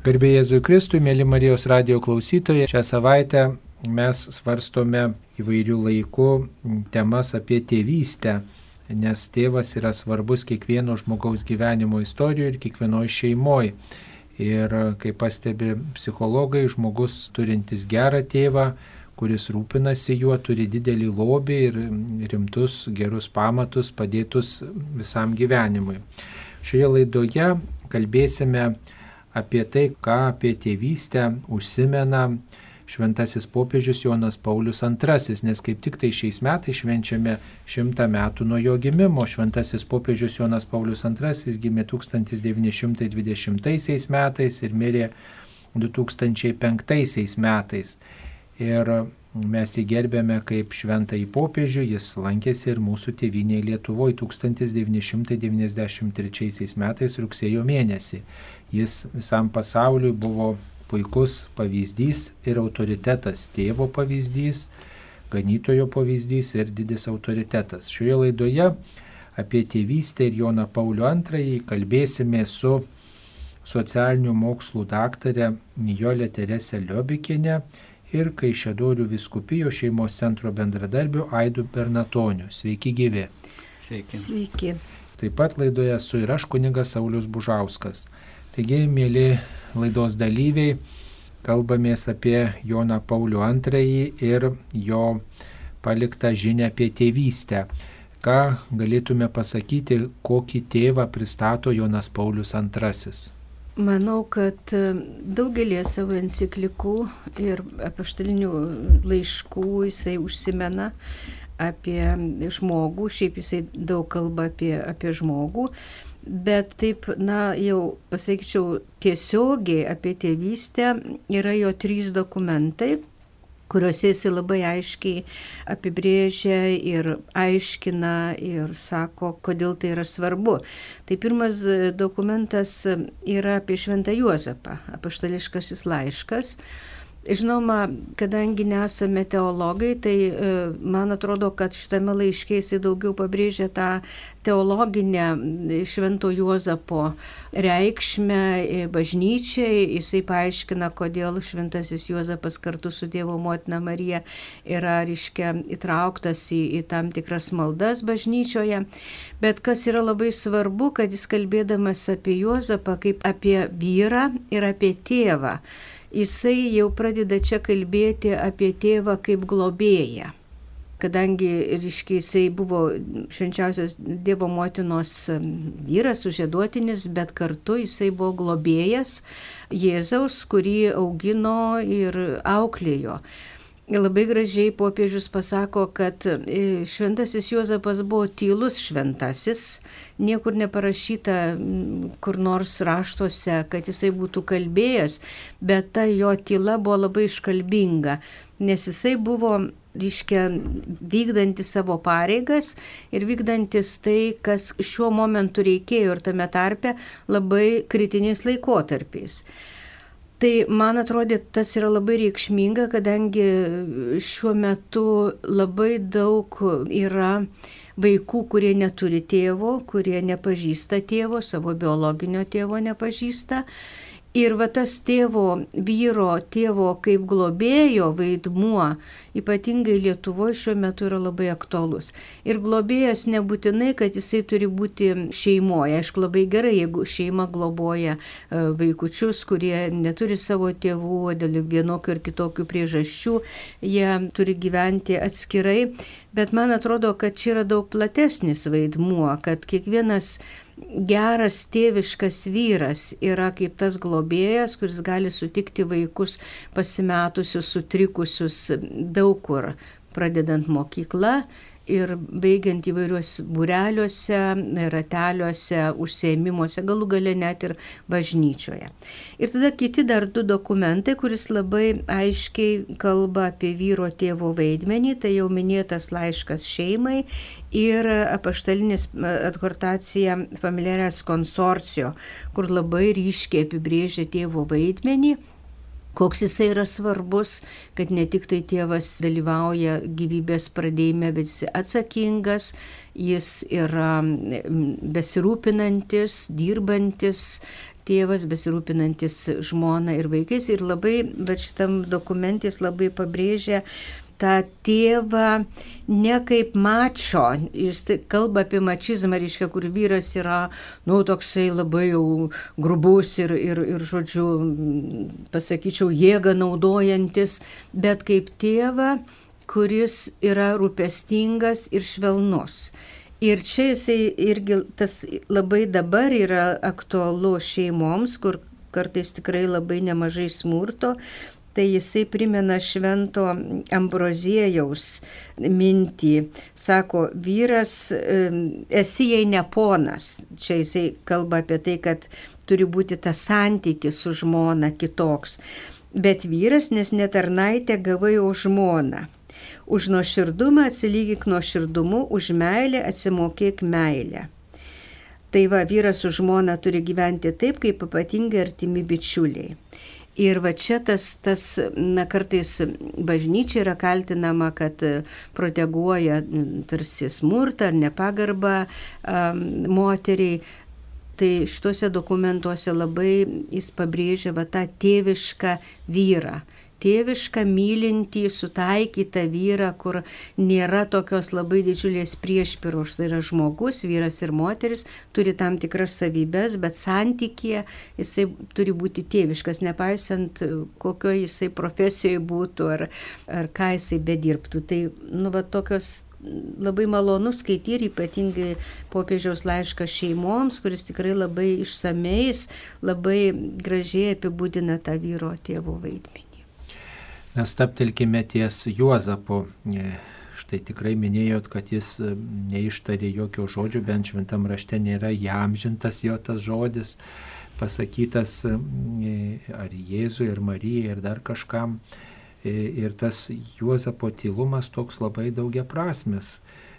Garbėjai Jėzui Kristui, mėly Marijos radio klausytojai, šią savaitę mes svarstome įvairių laikų temas apie tėvystę, nes tėvas yra svarbus kiekvieno žmogaus gyvenimo istorijoje ir kiekvienoje šeimoje. Ir kaip pastebi psichologai, žmogus turintis gerą tėvą, kuris rūpinasi juo, turi didelį lobį ir rimtus gerus pamatus padėtus visam gyvenimui. Šioje laidoje kalbėsime apie tai, ką apie tėvystę užsimena šventasis popiežius Jonas Paulius II, nes kaip tik tai šiais metais švenčiame šimtą metų nuo jo gimimo. Šventasis popiežius Jonas Paulius II gimė 1920 metais ir mirė 2005 metais. Ir mes jį gerbėme kaip šventąjį popiežių, jis lankėsi ir mūsų tėvynėje Lietuvoje 1993 metais rugsėjo mėnesį. Jis visam pasauliu buvo puikus pavyzdys ir autoritetas, tėvo pavyzdys, ganytojo pavyzdys ir didis autoritetas. Šioje laidoje apie tėvystę ir Joną Paulių II kalbėsime su socialinių mokslų daktarė Nijolė Teresė Liobikinė ir Kaišėdorių viskupijo šeimos centro bendradarbiu Aidu Bernatoniu. Sveiki gyvi. Sveiki. Sveiki. Taip pat laidoje su ir aš kuningas Saulis Bužauskas. Taigi, mėly laidos dalyviai, kalbamės apie Joną Paulių II ir jo paliktą žinę apie tėvystę. Ką galėtume pasakyti, kokį tėvą pristato Jonas Paulius II? Manau, kad e, daugelį savo enciklikų ir apaštalinių laiškų jisai užsimena apie žmogų, šiaip jisai daug kalba apie, apie žmogų, bet taip, na, jau pasakyčiau, tiesiogiai apie tėvystę yra jo trys dokumentai kuriuose jis labai aiškiai apibrėžia ir aiškina ir sako, kodėl tai yra svarbu. Tai pirmas dokumentas yra apie Šventą Juozapą, apaštališkasis laiškas. Žinoma, kadangi nesame teologai, tai e, man atrodo, kad šitame laiške jisai daugiau pabrėžia tą teologinę Švento Juozapo reikšmę e, bažnyčiai. Jisai paaiškina, kodėl Šventasis Juozapas kartu su Dievo motina Marija yra, reiškia, įtrauktas į, į tam tikras maldas bažnyčioje. Bet kas yra labai svarbu, kad jis kalbėdamas apie Juozapą kaip apie vyrą ir apie tėvą jisai jau pradeda čia kalbėti apie tėvą kaip globėją. Kadangi, reiškia, jisai buvo švenčiausios Dievo motinos vyras, užėduotinis, bet kartu jisai buvo globėjas Jėzaus, kurį augino ir auklėjo. Labai gražiai popiežius pasako, kad e, šventasis Juozapas buvo tylus šventasis, niekur neparašyta kur nors raštuose, kad jisai būtų kalbėjęs, bet ta jo tyla buvo labai iškalbinga, nes jisai buvo reiškia, vykdantis savo pareigas ir vykdantis tai, kas šiuo momentu reikėjo ir tame tarpe labai kritiniais laikotarpiais. Tai man atrodė, tas yra labai reikšminga, kadangi šiuo metu labai daug yra vaikų, kurie neturi tėvo, kurie nepažįsta tėvo, savo biologinio tėvo nepažįsta. Ir va tas tėvo, vyro, tėvo kaip globėjo vaidmuo, ypatingai Lietuvoje šiuo metu yra labai aktualus. Ir globėjas nebūtinai, kad jisai turi būti šeimoje. Aišku, labai gerai, jeigu šeima globoja e, vaikučius, kurie neturi savo tėvų dėl vienokių ir kitokių priežasčių, jie turi gyventi atskirai. Bet man atrodo, kad čia yra daug platesnis vaidmuo, kad kiekvienas geras tėviškas vyras yra kaip tas globėjas, kuris gali sutikti vaikus pasimetusius, sutrikusius daug kur, pradedant mokyklą ir baigiant įvairiuos būreliuose, rateliuose, užsiemimuose, galų gale net ir bažnyčioje. Ir tada kiti dar du dokumentai, kuris labai aiškiai kalba apie vyro tėvo vaidmenį, tai jau minėtas laiškas šeimai ir apaštalinis adhortacija familiarės konsorcio, kur labai ryškiai apibrėžia tėvo vaidmenį koks jisai yra svarbus, kad ne tik tai tėvas dalyvauja gyvybės pradėjime, bet jis atsakingas, jis yra besirūpinantis, dirbantis tėvas besirūpinantis žmona ir vaikais. Ir labai, bet šitam dokumentis labai pabrėžia tą tėvą ne kaip mačio, jis kalba apie mačizmą, reiškia, kur vyras yra, nu, toksai labai jau grubus ir, ir, ir žodžiu, pasakyčiau, jėgą naudojantis, bet kaip tėvą, kuris yra rūpestingas ir švelnus. Ir čia jisai irgi tas labai dabar yra aktualu šeimoms, kur kartais tikrai labai nemažai smurto, tai jisai primena švento Ambroziejaus mintį. Sako, vyras, esi jai ne ponas. Čia jisai kalba apie tai, kad turi būti tas santykis su žmona kitoks. Bet vyras, nes netarnaitė gavai už žmoną. Už nuoširdumą atsilygyk nuoširdumu, už meilę atsimokėk meilę. Tai va, vyras su žmona turi gyventi taip, kaip ypatingai artimi bičiuliai. Ir va čia tas, tas na, kartais bažnyčia yra kaltinama, kad proteguoja tarsi smurtą ar nepagarbą um, moteriai. Tai šituose dokumentuose labai jis pabrėžia va tą tėvišką vyrą tėvišką, mylintį, sutaikytą vyrą, kur nėra tokios labai didžiulės priešpiros. Tai yra žmogus, vyras ir moteris, turi tam tikras savybės, bet santykėje jisai turi būti tėviškas, nepaisant kokio jisai profesijoje būtų ar, ar ką jisai bedirbtų. Tai, nu, va, tokios labai malonu skaityti ir ypatingai popiežiaus laišką šeimoms, kuris tikrai labai išsameis, labai gražiai apibūdina tą vyro tėvo vaidmenį. Staptelkime ties Juozapu. E, štai tikrai minėjot, kad jis e, neištarė jokio žodžio, bent šventam rašte nėra jamžintas jo tas žodis, pasakytas e, ar Jėzui, ar Marijai, ar dar kažkam. Ir tas Juozapo tylumas toks labai daugia prasmes.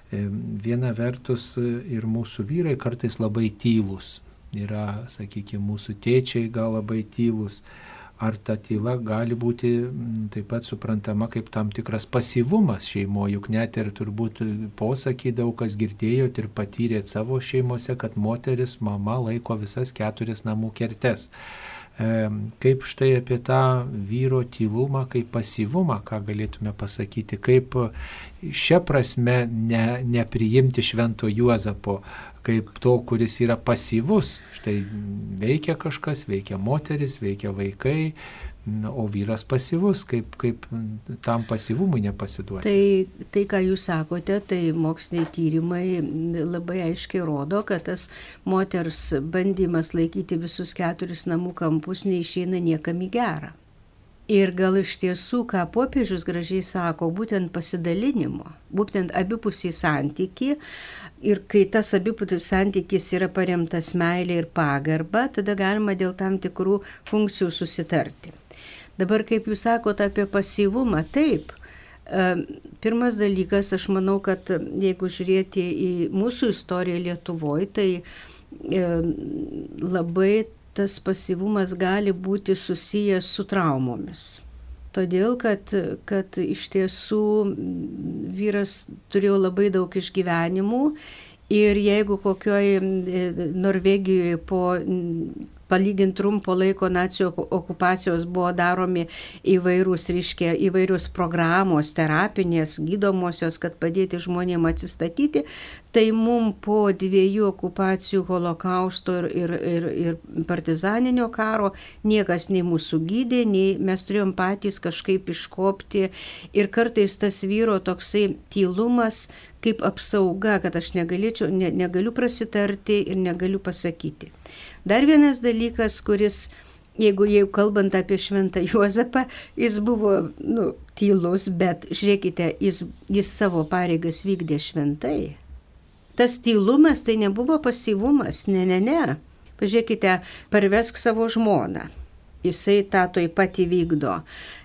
Viena vertus ir mūsų vyrai kartais labai tylus. Yra, sakykime, mūsų tėčiai gal labai tylus ar ta tyla gali būti mm, taip pat suprantama kaip tam tikras pasyvumas šeimoje, juk net ir turbūt posakį daug kas girdėjot ir patyrėt savo šeimose, kad moteris mama laiko visas keturias namų kertes. Kaip štai apie tą vyro tylumą, kaip pasyvumą, ką galėtume pasakyti, kaip šią prasme ne, nepriimti švento Juozapo kaip to, kuris yra pasyvus. Štai veikia kažkas, veikia moteris, veikia vaikai, o vyras pasyvus, kaip, kaip tam pasyvumui nepasiduoti. Tai, tai, ką jūs sakote, tai moksliniai tyrimai labai aiškiai rodo, kad tas moters bandymas laikyti visus keturis namų kampus neišeina niekam į gerą. Ir gal iš tiesų, ką popiežius gražiai sako, būtent pasidalinimo, būtent abipusį santyki. Ir kai tas abipusis santykis yra paremtas meilė ir pagarba, tada galima dėl tam tikrų funkcijų susitarti. Dabar, kaip jūs sakote apie pasyvumą, taip. E, pirmas dalykas, aš manau, kad jeigu žiūrėti į mūsų istoriją Lietuvoje, tai e, labai tas pasyvumas gali būti susijęs su traumomis. Todėl, kad, kad iš tiesų vyras turėjo labai daug išgyvenimų ir jeigu kokioj Norvegijoje po palyginti trumpo laiko nacijų okupacijos buvo daromi įvairūs, reiškia, įvairius programos, terapinės, gydomosios, kad padėti žmonėms atsistatyti, tai mum po dviejų okupacijų holokausto ir, ir, ir, ir partizaninio karo niekas nei mūsų gydė, nei mes turėjom patys kažkaip iškopti ir kartais tas vyro toksai tylumas, kaip apsauga, kad aš negalėčiau, ne, negaliu prasitarti ir negaliu pasakyti. Dar vienas dalykas, kuris, jeigu jau kalbant apie šventą Juozapą, jis buvo nu, tylus, bet žiūrėkite, jis, jis savo pareigas vykdė šventai. Tas tylumas tai nebuvo pasyvumas, ne, ne, ne. Pažiūrėkite, parvesk savo žmoną. Jisai tą toj pat įvykdo.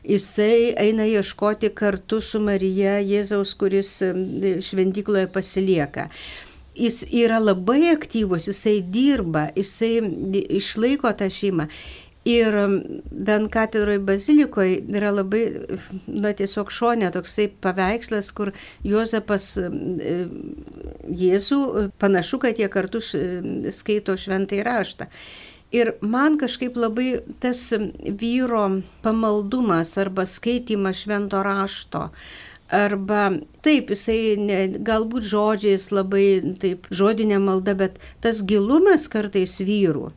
Jisai eina ieškoti kartu su Marija Jėzaus, kuris šventykloje pasilieka jis yra labai aktyvus, jisai dirba, jisai išlaiko tą šeimą. Ir bent katedroje bazilikoje yra labai, na tiesiog šonė toksai paveikslas, kur Jozapas Jėzų panašu, kad jie kartu skaito šventai raštą. Ir man kažkaip labai tas vyro pamaldumas arba skaitimas švento rašto. Arba taip, jisai ne, galbūt žodžiais labai taip žodinė malda, bet tas gilumas kartais vyrų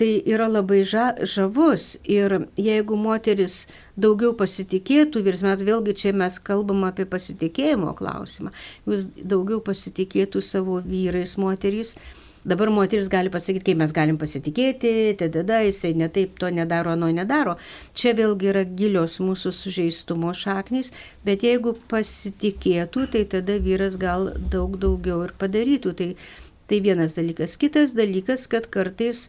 tai yra labai ža, žavus. Ir jeigu moteris daugiau pasitikėtų, vyrs met vėlgi čia mes kalbam apie pasitikėjimo klausimą, jūs daugiau pasitikėtų savo vyrais, moterys. Dabar moteris gali pasakyti, kaip mes galim pasitikėti, tada jisai netaip to nedaro, ano nedaro. Čia vėlgi yra gilios mūsų sužeistumo šaknys, bet jeigu pasitikėtų, tai tada vyras gal daug daugiau ir padarytų. Tai, tai vienas dalykas. Kitas dalykas, kad kartais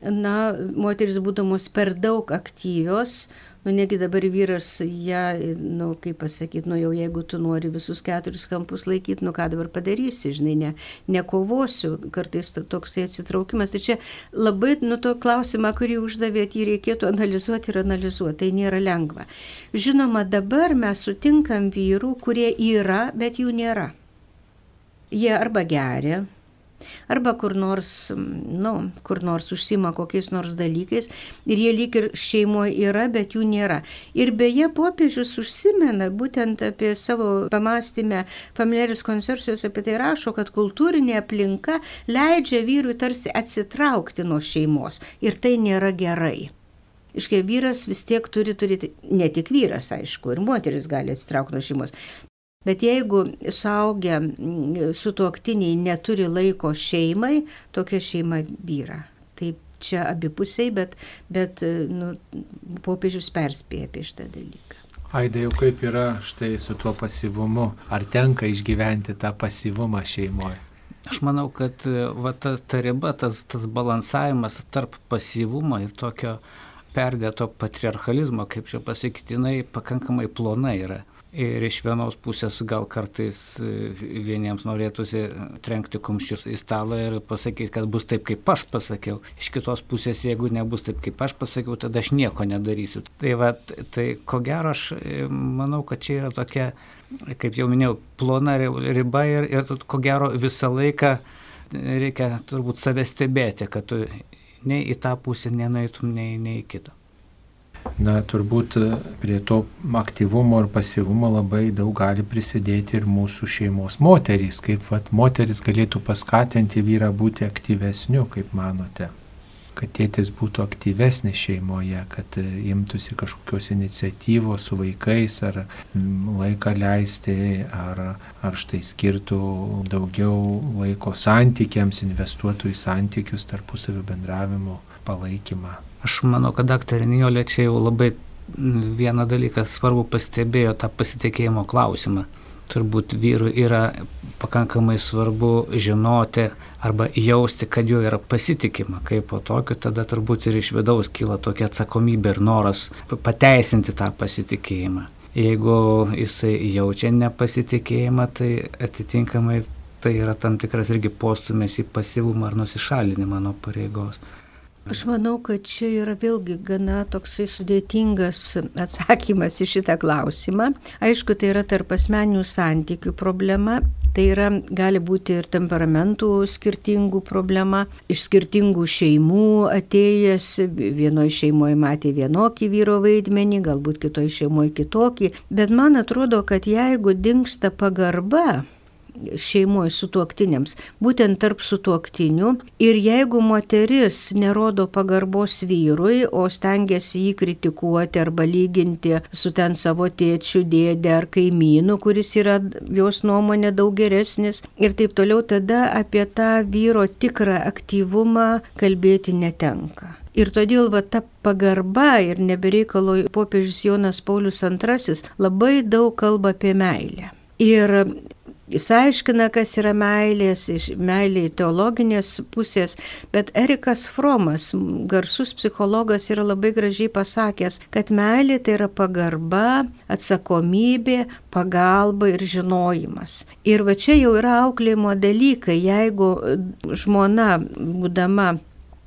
na, moteris būdamos per daug aktyvios, nu negi dabar vyras ją, nu kaip pasakyti, nu jau jeigu tu nori visus keturis kampus laikyti, nu ką dabar padarysi, žinai, ne, nekovosiu, kartais toksai atsitraukimas. Tai čia labai, nu to klausimą, kurį uždavėt, jį reikėtų analizuoti ir analizuoti, tai nėra lengva. Žinoma, dabar mes sutinkam vyrų, kurie yra, bet jų nėra. Jie arba geria, Arba kur nors, nu, kur nors užsima kokiais nors dalykais ir jie lyg ir šeimoje yra, bet jų nėra. Ir beje, popiežius užsimena būtent apie savo pamastymę, familiaris konsorcijos apie tai rašo, kad kultūrinė aplinka leidžia vyrui tarsi atsitraukti nuo šeimos. Ir tai nėra gerai. Iškai vyras vis tiek turi turėti, ne tik vyras, aišku, ir moteris gali atsitraukti nuo šeimos, Bet jeigu suaugę mm, sutuoktiniai neturi laiko šeimai, tokia šeima vyra. Taip čia abipusiai, bet, bet nu, popiežius perspėja apie šitą dalyką. Aidai, jau kaip yra štai su tuo pasivumu, ar tenka išgyventi tą pasivumą šeimoje? Aš manau, kad va, ta, ta riba, tas, tas balansavimas tarp pasivumo ir tokio perdėto patriarchalizmo, kaip čia pasakyti, jinai pakankamai plona yra. Ir iš vienos pusės gal kartais e, vieniems norėtųsi trenkti kumščius į stalą ir pasakyti, kad bus taip, kaip aš pasakiau. Iš kitos pusės, jeigu nebus taip, kaip aš pasakiau, tada aš nieko nedarysiu. Tai, va, tai ko gero aš e, manau, kad čia yra tokia, kaip jau minėjau, plona riba ir, ir ko gero visą laiką reikia turbūt save stebėti, kad tu nei į tą pusę nenaitum, nei, nei į kitą na, turbūt e, prie to aktyvumo ir pasivumo labai daug gali prisidėti ir mūsų šeimos moterys, kaip vat, moteris galėtų paskatinti vyrą būti aktyvesniu, kaip manote? Kad tėtis būtų aktyvesnis šeimoje, kad e, imtųsi kažkokios iniciatyvos su vaikais, ar laiką leisti, ar, ar štai skirtų daugiau laiko santykiams, investuotų į santykius, tarpusavio bendravimo palaikymą. Aš manau, kad daktarė Nijolė čia jau labai vieną dalyką svarbu pastebėjo tą pasitikėjimo klausimą. Turbūt vyrui yra pakankamai svarbu žinoti arba jausti, kad juo yra pasitikima kaip po tokiu, tada turbūt ir iš vidaus kyla tokia atsakomybė ir noras pateisinti tą pasitikėjimą. Jeigu jisai jaučia nepasitikėjimą, tai atitinkamai tai yra tam tikras irgi postumės į pasyvumą ar nusišalinimą nuo pareigos. Aš manau, kad čia yra vėlgi gana toksai sudėtingas atsakymas į šitą klausimą. Aišku, tai yra tarp asmeninių santykių problema, tai yra gali būti ir temperamentų skirtingų problema, iš skirtingų šeimų atėjęs, vienoje šeimoje matė vienokį vyro vaidmenį, galbūt kitoje šeimoje kitokį, bet man atrodo, kad jeigu dinksta pagarba, šeimoje sutuoktiniams, būtent tarp sutuoktinių. Ir jeigu moteris nerodo pagarbos vyrui, o stengiasi jį kritikuoti arba lyginti su ten savo tėčiu, dėdė ar kaimynu, kuris yra jos nuomonė daug geresnis ir taip toliau, tada apie tą vyro tikrą aktyvumą kalbėti netenka. Ir todėl va ta pagarba ir nebereikalo popiežius Jonas Paulius II labai daug kalba apie meilę. Ir Jis aiškina, kas yra meilės, meilė teologinės pusės, bet Erikas Fromas, garsus psichologas, yra labai gražiai pasakęs, kad meilė tai yra pagarba, atsakomybė, pagalba ir žinojimas. Ir va čia jau yra auklėjimo dalykai, jeigu žmona, būdama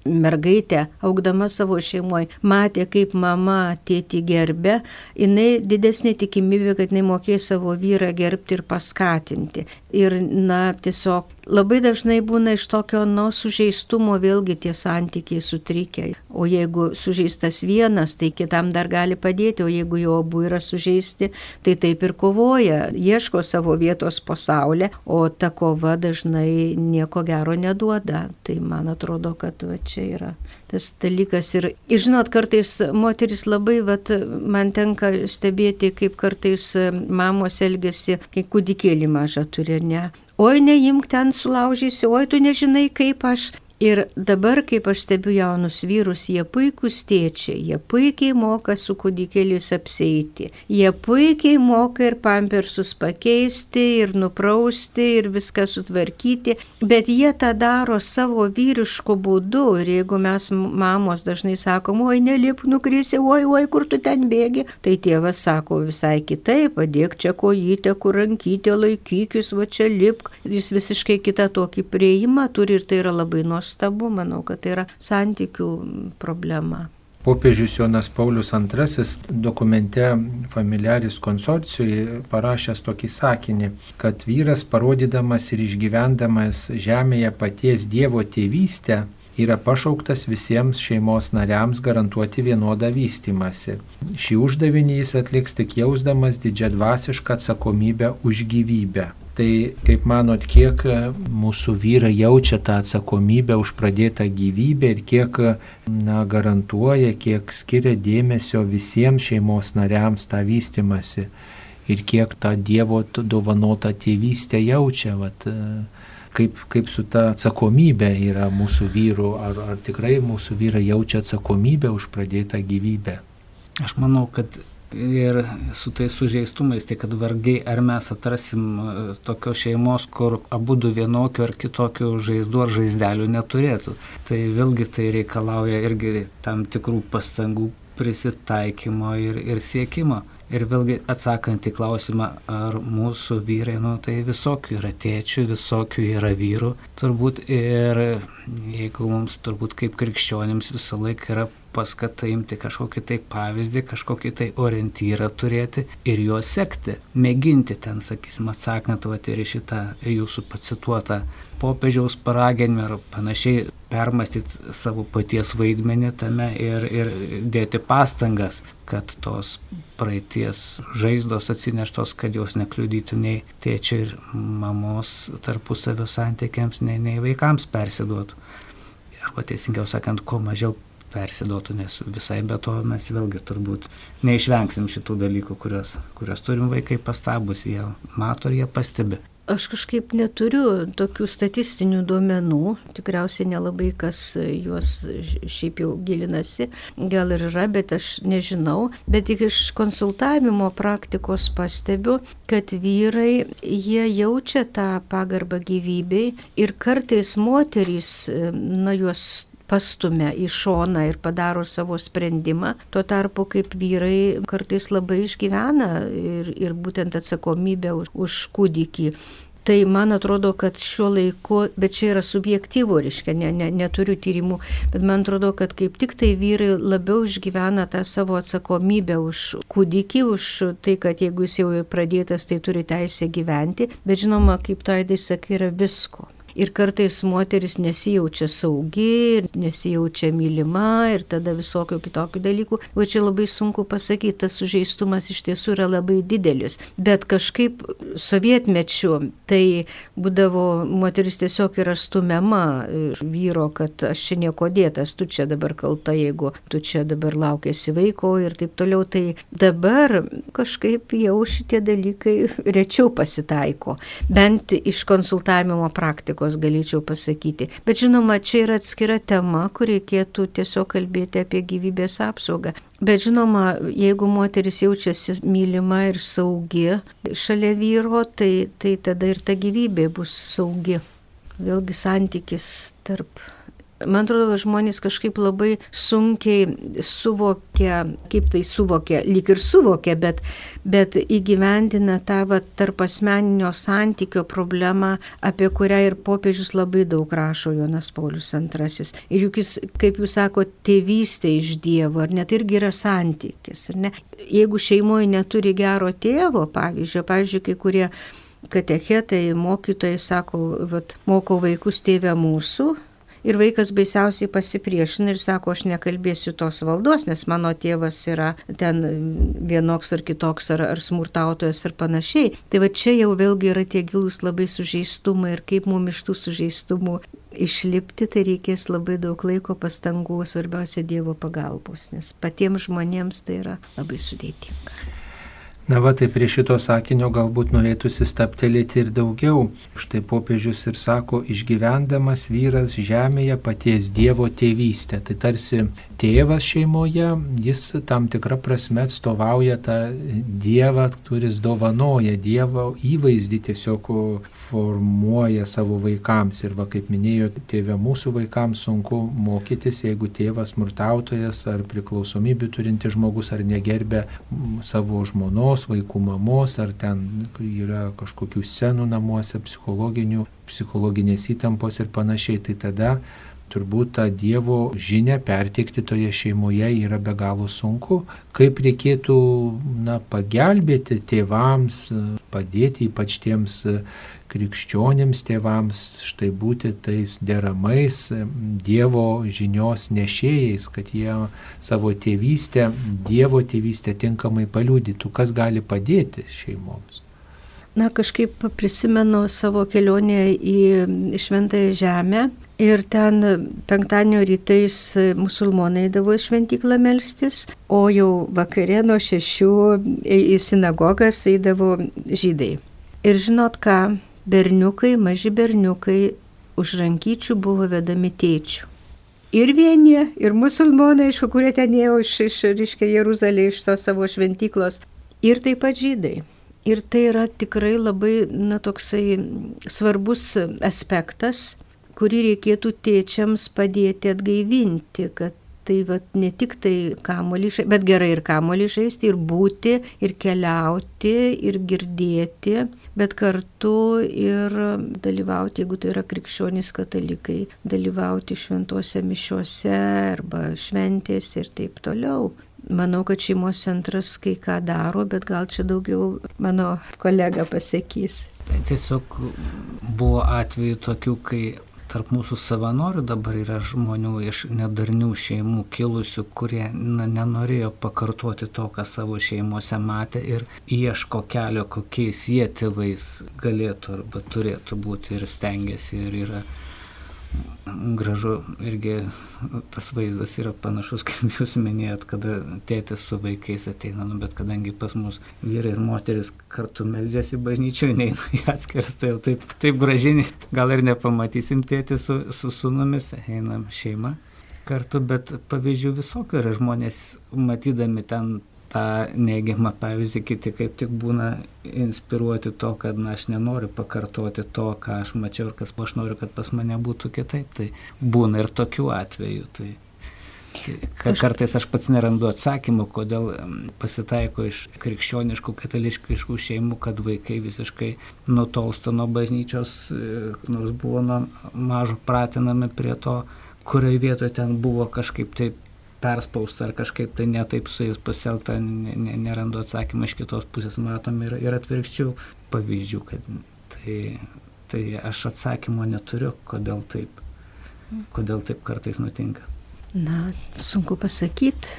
mergaitė, augdama savo šeimoje, matė, kaip mama tėti gerbė, jinai didesnė tikimybė, kad jinai mokėjo savo vyrą gerbti ir paskatinti. Ir, na, tiesiog labai dažnai būna iš tokio, nu, sužeistumo vėlgi tie santykiai sutrikę. O jeigu sužeistas vienas, tai kitam dar gali padėti, o jeigu jau abu yra sužeisti, tai taip ir kovoja, ieško savo vietos pasaulyje, o ta kova dažnai nieko gero neduoda. Tai man atrodo, kad va, čia yra tas dalykas. Ir, ir žinot, kartais moteris labai, vat, man tenka stebėti, kaip kartais mamos elgesi, kai kūdikėlį mažą turi, ne. Oi, neimk ten sulaužysi, oi, tu nežinai, kaip aš. Ir dabar, kaip aš stebiu jaunus vyrus, jie puikūs tėčiai, jie puikiai moka su kūdikėlis apseiti, jie puikiai moka ir pampersus pakeisti, ir nuprausti, ir viską sutvarkyti, bet jie tą daro savo vyrišku būdu. Ir jeigu mes mamos dažnai sakom, oi, nelip, nukrisi, oi, oi, kur tu ten bėgi, tai tėvas sako visai kitaip, padėk čia kojytę, kur rankytę laikykis, va čia lipk. Jis visiškai kitą tokį prieimą turi ir tai yra labai nuostabu nuostabu, manau, kad tai yra santykių problema. Popiežius Jonas Paulius II dokumente Familiaris konsorcijui parašęs tokį sakinį, kad vyras parodydamas ir išgyvendamas žemėje paties Dievo tėvystę yra pašauktas visiems šeimos nariams garantuoti vienodą vystimąsi. Šį uždavinį jis atliks tik jausdamas didžiadvasišką atsakomybę už gyvybę. Tai kaip manot, kiek e, mūsų vyrai jaučia tą atsakomybę už pradėtą gyvybę ir kiek na, garantuoja, kiek skiria dėmesio visiems šeimos nariams tą vystimasi ir kiek tą Dievo dovanotą tėvystę jaučia. Vat, e, kaip, kaip su ta atsakomybė yra mūsų vyrų, ar, ar tikrai mūsų vyrai jaučia atsakomybę už pradėtą gyvybę. Aš manau, kad ir su tais sužeistumais, tai kad vargiai ar mes atrasim e, tokios šeimos, kur abu du vienokių ar kitokių žaizdų ar žaizdelių neturėtų. Tai vėlgi tai reikalauja irgi tam tikrų pastangų prisitaikymo ir, ir siekimo. Ir vėlgi atsakant į klausimą, ar mūsų vyrai, nu tai visokių yra tėčių, visokių yra vyrų, turbūt ir jeigu mums turbūt kaip krikščionims visą laiką yra paskata imti kažkokį tai pavyzdį, kažkokį tai orientyrą turėti ir juo sekti, mėginti ten, sakysim, atsakant vat, ir šitą jūsų pacituotą popiežiaus paraginimą ar panašiai permastyti savo paties vaidmenį tame ir, ir dėti pastangas, kad tos praeities žaizdos atsineštos, kad jos nekliudytų nei tėčio ir mamos tarpusavio santykiams, nei, nei vaikams persiduotų. Arba teisingiau sakant, kuo mažiau persiduotų, nes visai be to mes vėlgi turbūt neišvengsim šitų dalykų, kurios, kurios turim vaikai pastabus, jie mato ir jie pastebi. Aš kažkaip neturiu tokių statistinių duomenų, tikriausiai nelabai kas juos šiaip jau gilinasi, gal ir yra, bet aš nežinau. Bet tik iš konsultavimo praktikos pastebiu, kad vyrai, jie jaučia tą pagarbą gyvybei ir kartais moterys, na, juos pastumia į šoną ir padaro savo sprendimą, tuo tarpu kaip vyrai kartais labai išgyvena ir, ir būtent atsakomybę už, už kūdikį. Tai man atrodo, kad šiuo laiku, bet čia yra subjektyvu, reiškia, ne, ne, neturiu tyrimų, bet man atrodo, kad kaip tik tai vyrai labiau išgyvena tą savo atsakomybę už kūdikį, už tai, kad jeigu jis jau pradėtas, tai turi teisę gyventi, bet žinoma, kaip tai sakai, yra visko ir kartais moteris nesijaučia saugi, nesijaučia mylima ir tada visokių kitokių dalykų. O čia labai sunku pasakyti, tas sužeistumas iš tiesų yra labai didelis. Bet kažkaip sovietmečiu tai būdavo moteris tiesiog yra stumiama vyro, kad aš čia nieko dėtas, tu čia dabar kalta, jeigu tu čia dabar laukėsi vaiko ir taip toliau. Tai dabar kažkaip jau šitie dalykai rečiau pasitaiko, bent iš konsultavimo praktikos politikos galėčiau pasakyti. Bet žinoma, čia yra atskira tema, kur reikėtų tiesiog kalbėti apie gyvybės apsaugą. Bet žinoma, jeigu moteris jaučiasi mylima ir saugi šalia vyro, tai, tai tada ir ta gyvybė bus saugi. Vėlgi santykis tarp Man atrodo, žmonės kažkaip labai sunkiai suvokia, kaip tai suvokia, lyg ir suvokia, bet, bet įgyvendina tą va, tarp asmeninio santykio problemą, apie kurią ir popiežius labai daug rašo Jonas Paulius II. Ir juk jis, kaip jūs sakote, tėvystė iš Dievo, ar net irgi yra santykis. Ne? Jeigu šeimoje neturi gero tėvo, pavyzdžiui, pavyzdžiui, kai kurie katechetai, mokytojai sako, vat, moko vaikus tėvę mūsų, Ir vaikas baisiausiai pasipriešina ir sako, aš nekalbėsiu tos valdos, nes mano tėvas yra ten vienoks ar kitoks, ar, ar smurtautojas ar panašiai. Tai va čia jau vėlgi yra tie gilus labai sužeistumai ir kaip mums iš tų sužeistumų išlipti, tai reikės labai daug laiko, pastangų, svarbiausia Dievo pagalbos, nes patiems žmonėms tai yra labai sudėtinga. Na va, tai prie šito sakinio galbūt norėtųsi staptelėti ir daugiau. Štai popiežius ir sako, išgyvendamas vyras žemėje paties Dievo tėvystę. Tai tarsi tėvas šeimoje, jis tam tikrą prasme atstovauja tą Dievą, kuris dovanoja Dievo įvaizdį, tiesiog formuoja savo vaikams. Ir va, kaip minėjo tėvė, mūsų vaikams sunku mokytis, jeigu tėvas smurtautojas ar priklausomybė turinti žmogus ar negerbė savo žmonos vaikų mamos, ar ten yra kažkokių scenų namuose, psichologinių, psichologinės įtampos ir panašiai, tai tada turbūt tą Dievo žinę perteikti toje šeimoje yra be galo sunku. Kaip reikėtų na, pagelbėti tėvams, padėti ypač tiems krikščionėms tėvams štai būti tais deramais Dievo žinios nešėjais, kad jie savo tėvystę, Dievo tėvystę tinkamai paliūdytų, kas gali padėti šeimoms. Na, kažkaip prisimenu savo kelionę į Šventąją Žemę ir ten penktadienio rytais musulmonai eidavo į šventyklą melstis, o jau vakarė nuo šešių į sinagogas eidavo žydai. Ir žinot ką, berniukai, maži berniukai už rankyčių buvo vedami tėčių. Ir vieni, ir musulmonai, aišku, kurie ten ėjo iš, iš reiškia, Jeruzalė, iš tos savo šventyklos, ir taip pat žydai. Ir tai yra tikrai labai, na, toksai svarbus aspektas, kurį reikėtų tėčiams padėti atgaivinti, kad tai vat, ne tik tai kamolį, bet gerai ir kamolį žaisti, ir būti, ir keliauti, ir girdėti, bet kartu ir dalyvauti, jeigu tai yra krikščionys katalikai, dalyvauti šventose mišiuose arba šventėse ir taip toliau. Manau, kad šeimos centras kai ką daro, bet gal čia daugiau mano kolega pasakys. Tiesiog buvo atveju tokių, kai tarp mūsų savanorių dabar yra žmonių iš nedarnių šeimų kilusių, kurie na, nenorėjo pakartoti to, ką savo šeimose matė ir ieško kelio, kokiais jie tėvais galėtų arba turėtų būti ir stengiasi ir yra gražu irgi tas vaizdas yra panašus, kaip jūs minėjot, kada tėtis su vaikais ateina, nu, bet kadangi pas mus vyrai ir moteris kartu meldžiasi bažnyčioje, neina į atskiras, tai jau taip, taip gražiai, gal ir nepamatysim tėtį su, su sunumis, einam šeima kartu, bet pavyzdžių visokių yra. Žmonės, matydami ten tą neigiamą pavyzdį, kiti kaip tik būna inspiruoti to, kad na, aš nenoriu pakartoti to, ką aš mačiau ir kas aš noriu, kad pas mane būtų kitaip. Tai būna ir tokių atvejų. Tai, tai, kad kartais aš pats nerandu atsakymų, kodėl pasitaiko iš krikščioniškų, katališkų šeimų, kad vaikai visiškai nutolsta nuo bažnyčios, e, nors buvo nuo mažo pratinami prie to, kurioje vietoje ten buvo kažkaip taip perspausta ar kažkaip tai netaip su jais pasielgta, nerandu atsakymą iš kitos pusės, matom ir, ir atvirkščių pavyzdžių, kad tai, tai aš atsakymo neturiu, kodėl taip, kodėl taip kartais nutinka. Na, sunku pasakyti.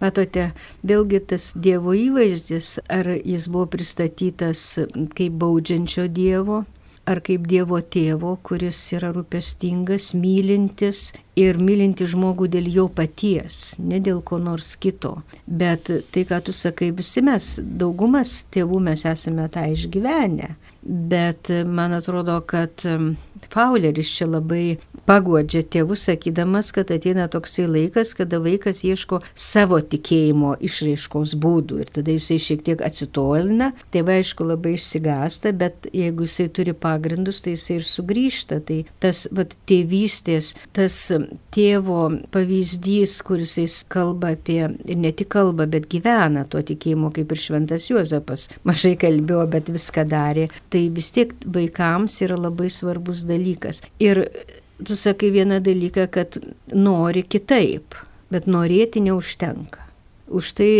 Matote, vėlgi tas Dievo įvaizdis, ar jis buvo pristatytas kaip baudžiančio Dievo, ar kaip Dievo tėvo, kuris yra rūpestingas, mylintis ir mylinti žmogų dėl jo paties, ne dėl ko nors kito. Bet tai, ką tu sakai, visi mes, daugumas tėvų mes esame tą išgyvenę. Bet man atrodo, kad Fauleris čia labai pagodžia tėvus, sakydamas, kad ateina toksai laikas, kada vaikas ieško savo tikėjimo išraiškos būdų ir tada jisai šiek tiek atsitolina, tėvai aišku labai išsigasta, bet jeigu jisai turi pagrindus, tai jisai ir sugrįžta. Tai tas vat, tėvystės, tas tėvo pavyzdys, kuris jis kalba apie, ir ne tik kalba, bet gyvena tuo tikėjimu, kaip ir šventas Juozapas, mažai kalbėjo, bet viską darė, tai vis tiek vaikams yra labai svarbus dalykas. Ir tu sakai vieną dalyką, kad nori kitaip, bet norėti neužtenka. Už tai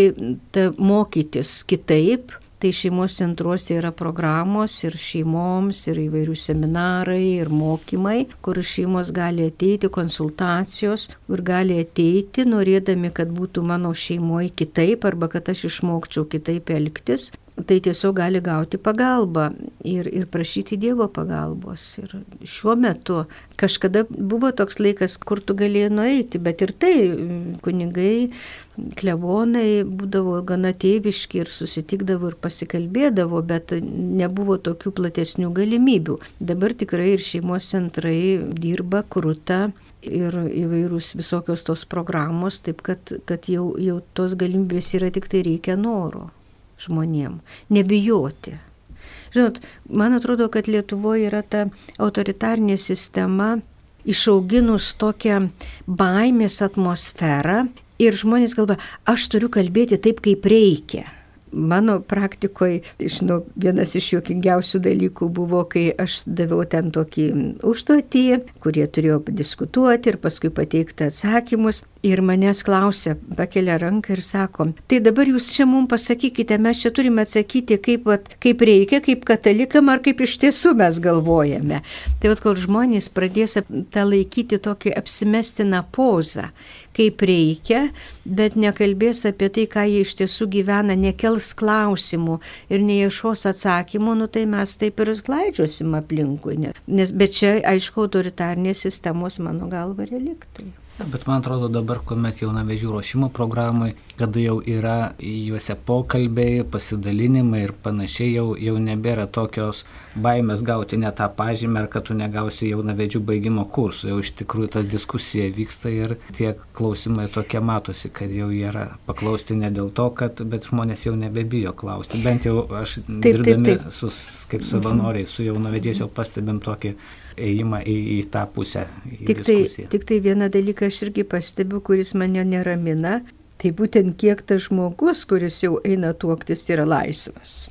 ta, mokytis kitaip tai šeimos centruose yra programos ir šeimoms, ir įvairių seminarai, ir mokymai, kur šeimos gali ateiti, konsultacijos, kur gali ateiti, norėdami, kad būtų mano šeimoje kitaip arba kad aš išmokčiau kitaip elgtis tai tiesiog gali gauti pagalbą ir, ir prašyti Dievo pagalbos. Ir šiuo metu kažkada buvo toks laikas, kur tu galėjai nueiti, bet ir tai kunigai, klebonai būdavo gana tėviški ir susitikdavo ir pasikalbėdavo, bet nebuvo tokių platesnių galimybių. Dabar tikrai ir šeimos centrai dirba, krūta ir įvairūs visokios tos programos, taip kad, kad jau, jau tos galimybės yra tik tai reikia noro žmonėm. Nebijoti. Žinot, man atrodo, kad Lietuvoje yra ta autoritarnė sistema išauginus tokią baimės atmosferą ir žmonės galva, aš turiu kalbėti taip, kaip reikia. Mano praktikoje, žinau, vienas iš juokingiausių dalykų buvo, kai aš daviau ten tokį užduotį, kurie turėjo diskutuoti ir paskui pateikti atsakymus. Ir manęs klausia, pakelia ranką ir sako, tai dabar jūs čia mums pasakykite, mes čia turime atsakyti, kaip, vat, kaip reikia, kaip katalikam ar kaip iš tiesų mes galvojame. Tai vad, kol žmonės pradės tą laikyti tokį apsimestiną pozą, kaip reikia, bet nekalbės apie tai, ką jie iš tiesų gyvena, nekels klausimų ir neieškos atsakymų, nu tai mes taip ir klaidžiosim aplinkui. Nes, bet čia, aišku, autoritarnės sistemos, mano galva, reliktai. Bet man atrodo dabar, kuomet jaunavežių ruošimo programai, kada jau yra juose pokalbiai, pasidalinimai ir panašiai, jau, jau nebėra tokios baimės gauti ne tą pažymę, ar kad tu negausi jaunavedžių baigimo kursų. Jau iš tikrųjų ta diskusija vyksta ir tie klausimai tokie matosi, kad jau yra paklausti ne dėl to, kad, bet žmonės jau nebebijo klausti. Bent jau aš taip, dirbdami taip, taip. su, kaip savanoriai su jaunavedžiais jau pastebim tokį ėjimą į, į tą pusę. Į tik, tai, tik tai vieną dalyką aš irgi pastebiu, kuris mane neramina, tai būtent kiek tas žmogus, kuris jau eina tuoktis, yra laisvas.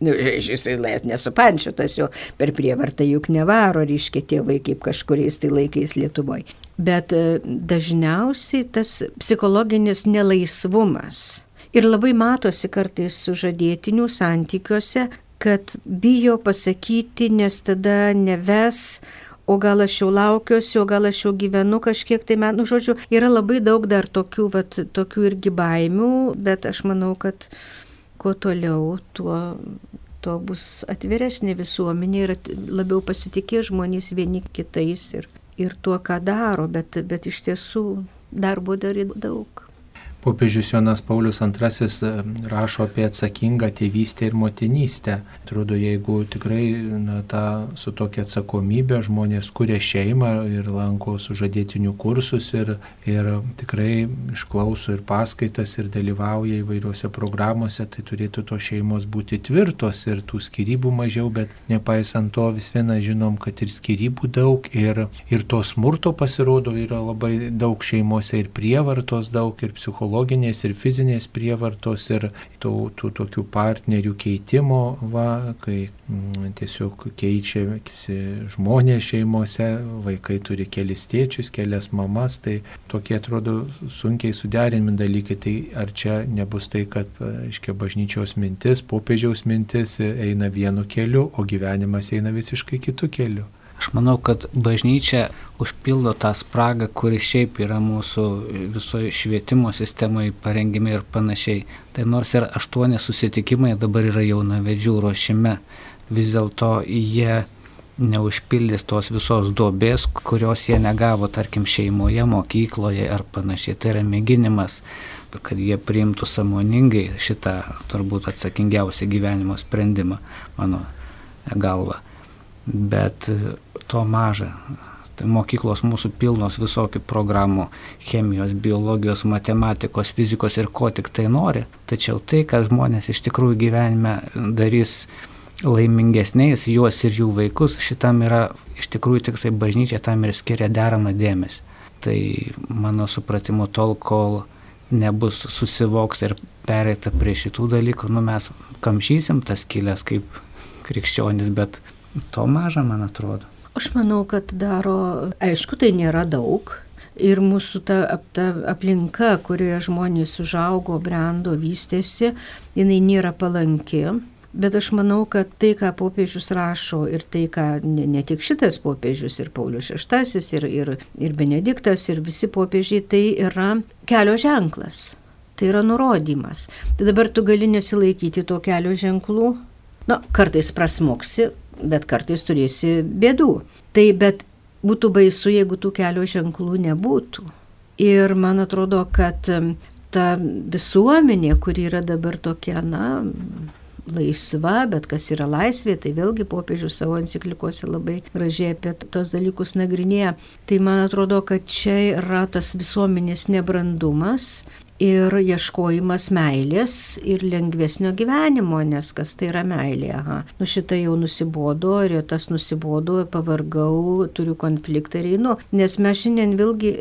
Nu, jisai nesupančiotas jo per prievartą juk nevaro, ryškiai tėvai kaip kažkuriais tai laikais Lietuvoje. Bet e, dažniausiai tas psichologinis nelaisvumas. Ir labai matosi kartais sužadėtinių santykiuose, kad bijo pasakyti, nes tada neves, o gal aš jau laukiuosi, o gal aš jau gyvenu kažkiek tai metų, nu, žodžiu, yra labai daug dar tokių, vat, tokių irgi baimių, bet aš manau, kad kuo toliau, tuo, tuo bus atviresnė visuomenė ir labiau pasitikė žmonės vieni kitais ir, ir tuo, ką daro, bet, bet iš tiesų darbo dar daug. Popiežius Jonas Paulius II e, rašo apie atsakingą tėvystę ir motinystę. Atrodo, jeigu tikrai na, ta, su tokia atsakomybė žmonės kuria šeimą ir lanko sužadėtinių kursus ir, ir tikrai išklauso ir paskaitas ir dalyvauja įvairiuose programuose, tai turėtų tos šeimos būti tvirtos ir tų skirybų mažiau, bet nepaisant to vis viena žinom, kad ir skirybų daug ir, ir to smurto pasirodo yra labai daug šeimose ir prievartos daug ir psichologijos psichologinės ir fizinės prievartos ir tų, tų tokių partnerių keitimo, va, kai m, mm, tiesiog keičiasi žmonės šeimose, vaikai turi kelis tėčius, kelias mamas, tai tokie atrodo sunkiai suderinami dalykai. Tai ar čia nebus tai, kad, aiškiai, bažnyčios mintis, popiežiaus mintis eina vienu keliu, o gyvenimas eina visiškai kitu keliu? Aš manau, kad bažnyčia užpildo tą spragą, kuri šiaip yra mūsų visoje švietimo sistemoje parengime ir panašiai. Tai nors ir aštuoni susitikimai dabar yra jaunavedžių ruošime, vis dėlto jie neužpildys tos visos duobės, kurios jie negavo, tarkim, šeimoje, mokykloje ar panašiai. Tai yra mėginimas, kad jie priimtų samoningai šitą turbūt atsakingiausią gyvenimo sprendimą, mano galva. Bet to maža. Tai mokyklos mūsų pilnos visokių programų - chemijos, biologijos, matematikos, fizikos ir ko tik tai nori. Tačiau tai, ką žmonės iš tikrųjų gyvenime darys laimingesniais, juos ir jų vaikus, šitam yra iš tikrųjų tik tai bažnyčia tam ir skiria deramą dėmesį. Tai mano supratimu tol, kol nebus susivokta ir pereita prie šitų dalykų, nu mes kamšysim tas kilės kaip krikščionis, bet to maža, man atrodo. Aš manau, kad daro, aišku, tai nėra daug, ir mūsų ta, ta aplinka, kurioje žmonės užaugo, brendo, vystėsi, jinai nėra palanki. Bet aš manau, kad tai, ką popiežius rašo ir tai, ką ne, ne tik šitas popiežius, ir Paulius VI, ir, ir, ir Benediktas, ir visi popiežiai, tai yra kelio ženklas. Tai yra nurodymas. Tai dabar tu gali nesilaikyti to kelio ženklų. Na, kartais prasmoksi, bet kartais turėsi bėdų. Tai bet būtų baisu, jeigu tų kelio ženklų nebūtų. Ir man atrodo, kad ta visuomenė, kuri yra dabar tokia, na, laisva, bet kas yra laisvė, tai vėlgi popiežius savo enciklikuose labai gražiai apie tos dalykus nagrinėja. Tai man atrodo, kad čia yra tas visuomenės nebrandumas ir ieškojimas meilės ir lengvesnio gyvenimo, nes kas tai yra meilė. Aha, nu šitą jau nusibodo, ir tas nusibodo, pavargau, turiu konfliktą ir einu. Nes mes šiandien vėlgi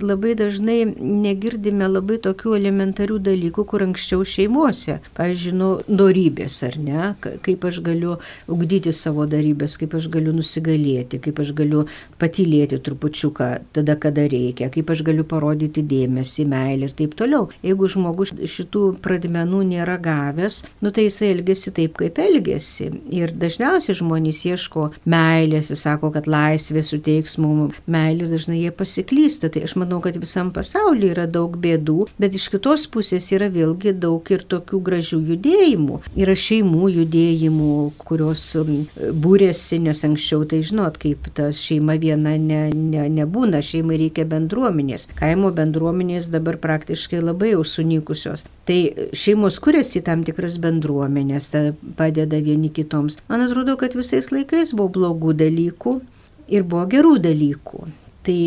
labai dažnai negirdime labai tokių elementarių dalykų, kur anksčiau šeimuose. Pavyzdžiui, nu, dorybės ar ne, kaip aš galiu ugdyti savo darybės, kaip aš galiu nusigalėti, kaip aš galiu patylėti trupučiuką tada, kada reikia, kaip aš galiu parodyti dėmesį, meilę ir taip toliau toliau. Jeigu žmogus šitų pradmenų nėra gavęs, nu tai jisai elgesi taip, kaip elgesi. Ir dažniausiai žmonės ieško meilės, jis sako, kad laisvė suteiks mums meilę dažnai jie pasiklysta. Tai aš manau, kad visam pasaulyje yra daug bėdų, bet iš kitos pusės yra vėlgi daug ir tokių gražių judėjimų. Yra šeimų judėjimų, kurios um, būrėsi, nes anksčiau tai žinot, kaip ta šeima viena ne, ne, nebūna, šeimai reikia bendruomenės. Kaimo bendruomenės dabar praktiškai labai labai jau sunykusios. Tai šeimos kuriasi tam tikras bendruomenės, padeda vieni kitoms. Man atrodo, kad visais laikais buvo blogų dalykų ir buvo gerų dalykų. Tai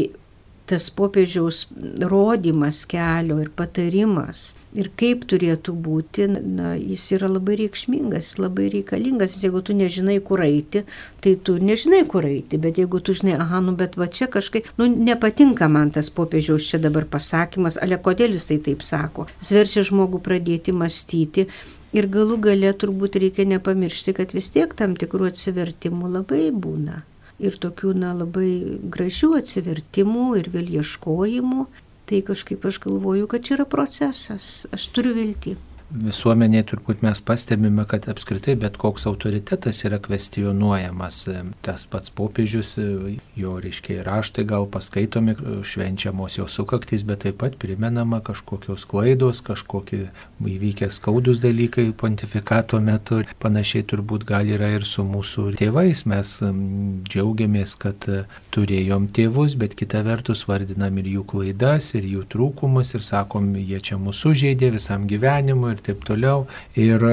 tas popiežiaus rodimas kelio ir patarimas ir kaip turėtų būti, na, jis yra labai reikšmingas, labai reikalingas. Jeigu tu nežinai, kur eiti, tai tu nežinai, kur eiti, bet jeigu tu žinai, aha, nu bet va čia kažkaip, nu nepatinka man tas popiežiaus čia dabar pasakymas, ale kodėl jis tai taip sako. Jis verčia žmogų pradėti mąstyti. Ir galų gale turbūt reikia nepamiršti, kad vis tiek tam tikrų atsivertimų labai būna ir tokių na, labai gražių atsivertimų ir vėl ieškojimų, tai kažkaip aš galvoju, kad čia yra procesas, aš turiu viltį visuomenėje turbūt mes pastebime, kad apskritai bet koks autoritetas yra kvestionuojamas. Tas pats popiežius, jo reiškia raštai gal paskaitomi, švenčiamos jo sukaktys, bet taip pat primenama kažkokios klaidos, kažkokie įvykę skaudus dalykai pontifikato metu. Panašiai turbūt gal yra ir su mūsų tėvais. Mes džiaugiamės, kad turėjom tėvus, bet kita vertus vardinam ir jų klaidas, ir jų trūkumus, ir sakom, jie čia mūsų žaidė visam gyvenimui ir taip toliau. Ir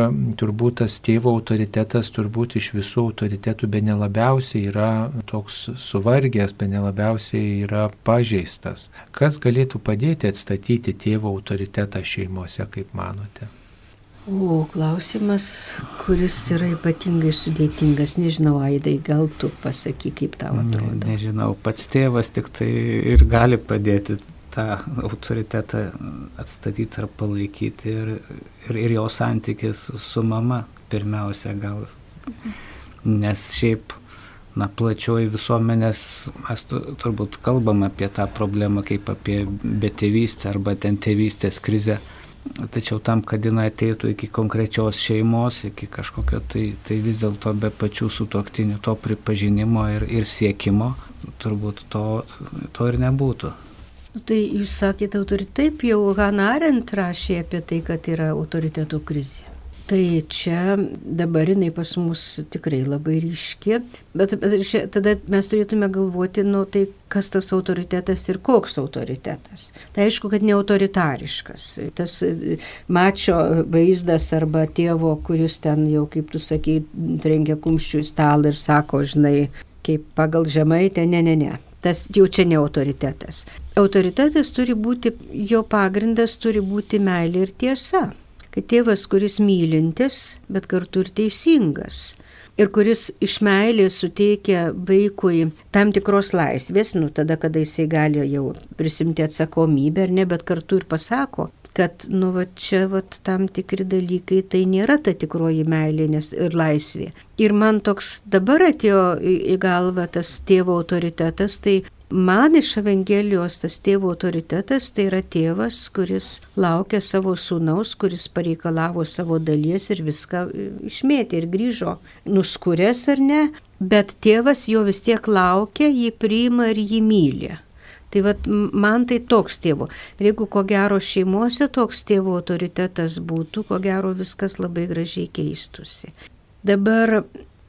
turbūt tas tėvo autoritetas turbūt iš visų autoritetų be nelabiausiai yra toks suvargęs, be nelabiausiai yra pažeistas. Kas galėtų padėti atstatyti tėvo autoritetą šeimose, kaip manote? O klausimas, kuris yra ypatingai sudėtingas, nežinau, Aidai, gal tu pasaky, kaip tau atrodo. Ne, nežinau, pats tėvas tik tai ir gali padėti tą autoritetą atstatyti ar palaikyti ir, ir, ir jo santykis su mama pirmiausia gal. Nes šiaip, na, plačioji visuomenės, mes turbūt kalbam apie tą problemą kaip apie betėvystę arba ten tėvystės krizę. Tačiau tam, kad jinai ateitų iki konkrečios šeimos, iki kažkokio, tai, tai vis dėlto be pačių sutoktinių to pripažinimo ir, ir siekimo, turbūt to, to ir nebūtų. Nu, tai jūs sakėte autoritetą, taip jau Hanna Arendt rašė apie tai, kad yra autoritetų krizė. Tai čia dabar jinai pas mus tikrai labai ryški, bet tada mes turėtume galvoti, nu tai kas tas autoritetas ir koks autoritetas. Tai aišku, kad ne autoritariškas. Tas mačio vaizdas arba tėvo, kuris ten jau, kaip tu sakai, trenkia kumščių į stalą ir sako, žinai, kaip pagal žemaitę, ne, ne, ne tas jau čia ne autoritetas. Autoritetas turi būti, jo pagrindas turi būti meilė ir tiesa. Kad tėvas, kuris mylintis, bet kartu ir teisingas. Ir kuris iš meilės suteikia vaikui tam tikros laisvės, nu tada, kada jisai gali jau prisimti atsakomybę ar ne, bet kartu ir pasako, kad, nu, va čia, va tam tikri dalykai, tai nėra ta tikroji meilė nes, ir laisvė. Ir man toks dabar atėjo į galvą tas tėvo autoritetas, tai man iš Evangelijos tas tėvo autoritetas tai yra tėvas, kuris laukia savo sūnaus, kuris pareikalavo savo dalies ir viską e, išmėtė ir grįžo, nuskūręs ar ne, bet tėvas jo vis tiek laukia, jį priima ir jį myli. Tai vat, man tai toks tėvo. Ir jeigu ko gero šeimose toks tėvo autoritetas būtų, ko gero viskas labai gražiai keistusi. Dabar